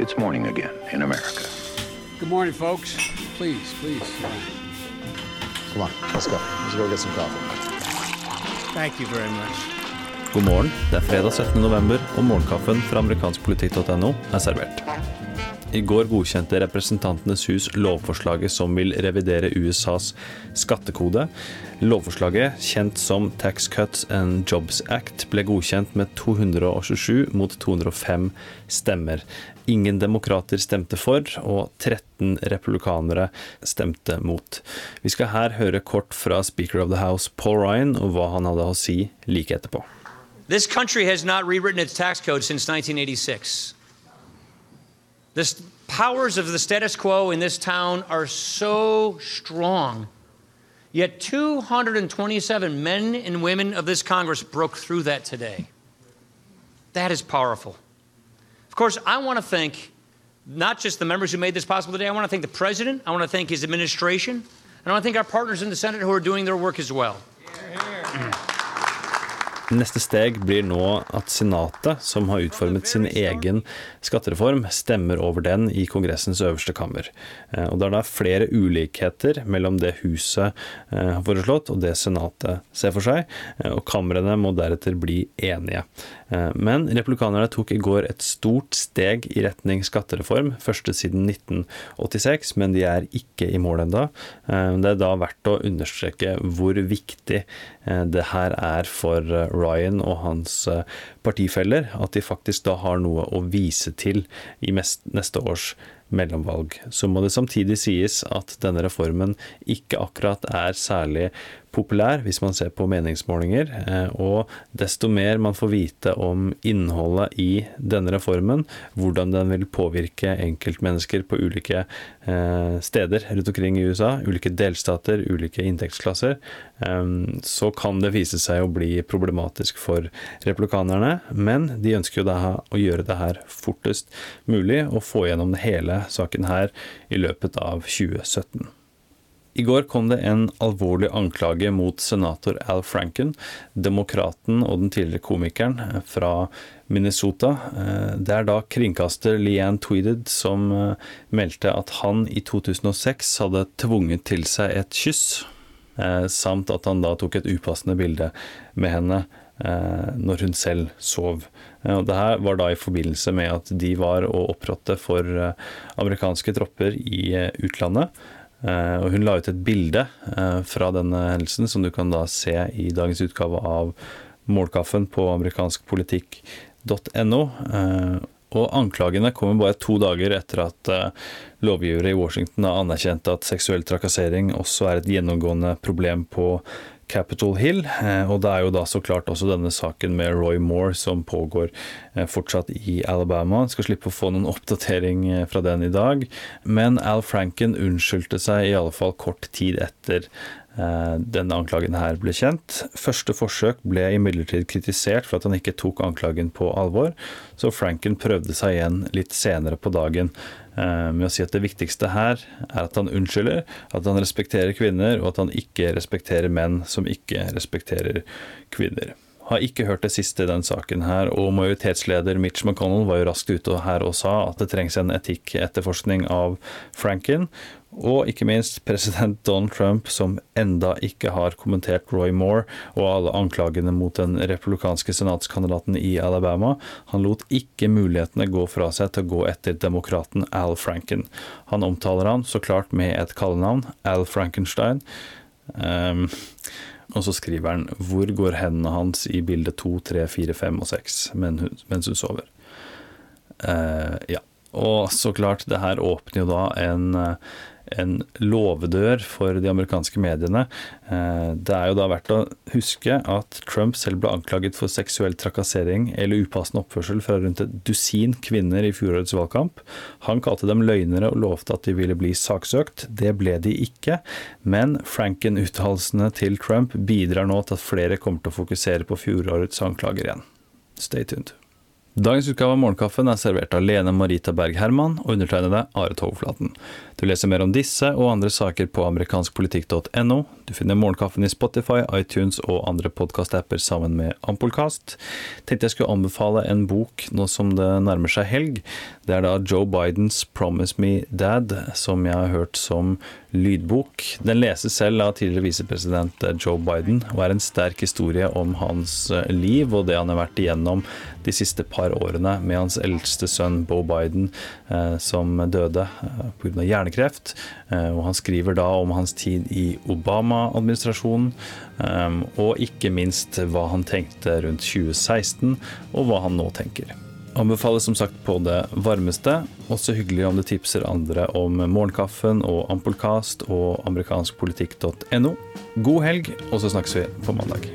It's morning again in America. Good morning, folks. Please, please. Come on, let's go. Let's go get some coffee. Thank you very much. God morgen. Det er fredag 17. november, og morgenkaffen fra amerikanskpolitikk.no er servert. I går godkjente Representantenes hus lovforslaget som vil revidere USAs skattekode. Lovforslaget, kjent som Tax Cuts and Jobs Act, ble godkjent med 227 mot 205 stemmer. Ingen demokrater stemte for, og 13 republikanere stemte mot. Vi skal her høre kort fra Speaker of the House Paul Ryan og hva han hadde å si like etterpå. This country has not rewritten its tax code since 1986. The powers of the status quo in this town are so strong. Yet 227 men and women of this Congress broke through that today. That is powerful. Of course, I want to thank not just the members who made this possible today, I want to thank the President, I want to thank his administration, and I want to thank our partners in the Senate who are doing their work as well. Neste steg blir nå at Senatet, som har utformet sin egen skattereform, stemmer over den i Kongressens øverste kammer. Eh, og Det er da flere ulikheter mellom det Huset eh, har foreslått og det Senatet ser for seg, eh, og kamrene må deretter bli enige. Men republikanerne tok i går et stort steg i retning skattereform, første siden 1986, men de er ikke i mål ennå. Det er da verdt å understreke hvor viktig det her er for Ryan og hans eh, partifeller, at de faktisk da har noe å vise til i neste års mellomvalg. Så må det samtidig sies at denne reformen ikke akkurat er særlig populær hvis man ser på meningsmålinger. Eh, og desto mer man får vite om innholdet i denne reformen, hvordan den vil påvirke enkeltmennesker på ulike eh, steder rundt omkring i USA, ulike delstater, ulike inntektsklasser, eh, så kan det vise seg å bli problematisk for republikanerne. Men de ønsker jo da å gjøre det her fortest mulig og få gjennom det hele saken her i løpet av 2017. I går kom det en alvorlig anklage mot senator Al Franken, demokraten og den tidligere komikeren fra Minnesota. Eh, det er da kringkaster Leanne Tweeded som eh, meldte at han i 2006 hadde tvunget til seg et kyss, eh, samt at han da tok et upassende bilde med henne når hun selv sov. Og det her var da i forbindelse med at de var og opprådte for amerikanske tropper i utlandet. Eh, og hun la ut et bilde eh, fra denne hendelsen, som du kan da se i dagens utgave av Målkaffen på amerikanskpolitikk.no. Eh, og anklagene kommer bare to dager etter at lovgivere i Washington har anerkjent at seksuell trakassering også er et gjennomgående problem på Capitol Hill. Eh, og det er jo da så klart også denne saken med Roy Moore som pågår eh, fortsatt i Alabama. Skal slippe å få noen oppdatering eh, fra den i dag. Men Al Franken unnskyldte seg i alle fall kort tid etter denne anklagen her ble kjent. Første forsøk ble imidlertid kritisert for at han ikke tok anklagen på alvor, så Franken prøvde seg igjen litt senere på dagen. Eh, med å si at det viktigste her er at han unnskylder, at han respekterer kvinner, og at han ikke respekterer menn som ikke respekterer kvinner. Har ikke hørt det siste i den saken her, og majoritetsleder Mitch McConnell var jo raskt ute her og sa at det trengs en etikk-etterforskning av Franken, og ikke minst president Donald Trump, som enda ikke har kommentert Roy Moore og alle anklagene mot den republikanske senatskandidaten i Alabama. Han lot ikke mulighetene gå fra seg til å gå etter demokraten Al Franken. Han omtaler han så klart med et kallenavn, Al Frankenstein. Um, og så skriver han 'Hvor går hendene hans i bilde 2, 3, 4, 5 og 6 mens hun sover'? Uh, ja. Og så klart, det her åpner jo da en uh, en låvedør for de amerikanske mediene. Eh, det er jo da verdt å huske at Trump selv ble anklaget for seksuell trakassering eller upassende oppførsel fra rundt et dusin kvinner i fjorårets valgkamp. Han kalte dem løgnere og lovte at de ville bli saksøkt. Det ble de ikke. Men Franken-uttalelsene til Trump bidrar nå til at flere kommer til å fokusere på fjorårets anklager igjen. Stay tuned. Dagens utgave av Morgenkaffen er servert av Lene Marita Berg Herman og undertegnede Are Tovflaten. Du leser mer om disse og andre saker på amerikanskpolitikk.no. Du finner Morgenkaffen i Spotify, iTunes og andre podkastapper sammen med Ampolkast. Tenkte jeg skulle anbefale en bok nå som det nærmer seg helg. Det er da Joe Bidens 'Promise Me Dad', som jeg har hørt som lydbok. Den leses selv av tidligere visepresident Joe Biden, og er en sterk historie om hans liv og det han har vært igjennom de siste par årene med hans eldste sønn Bo Biden, eh, som døde eh, pga. hjernekreft. Eh, og han skriver da om hans tid i Obama-administrasjonen, og ikke minst hva han tenkte rundt 2016, og hva han nå tenker. Anbefales som sagt på det varmeste. Også hyggelig om du tipser andre om Morgenkaffen og Ampolkast og amerikanskpolitikk.no. God helg, og så snakkes vi på mandag.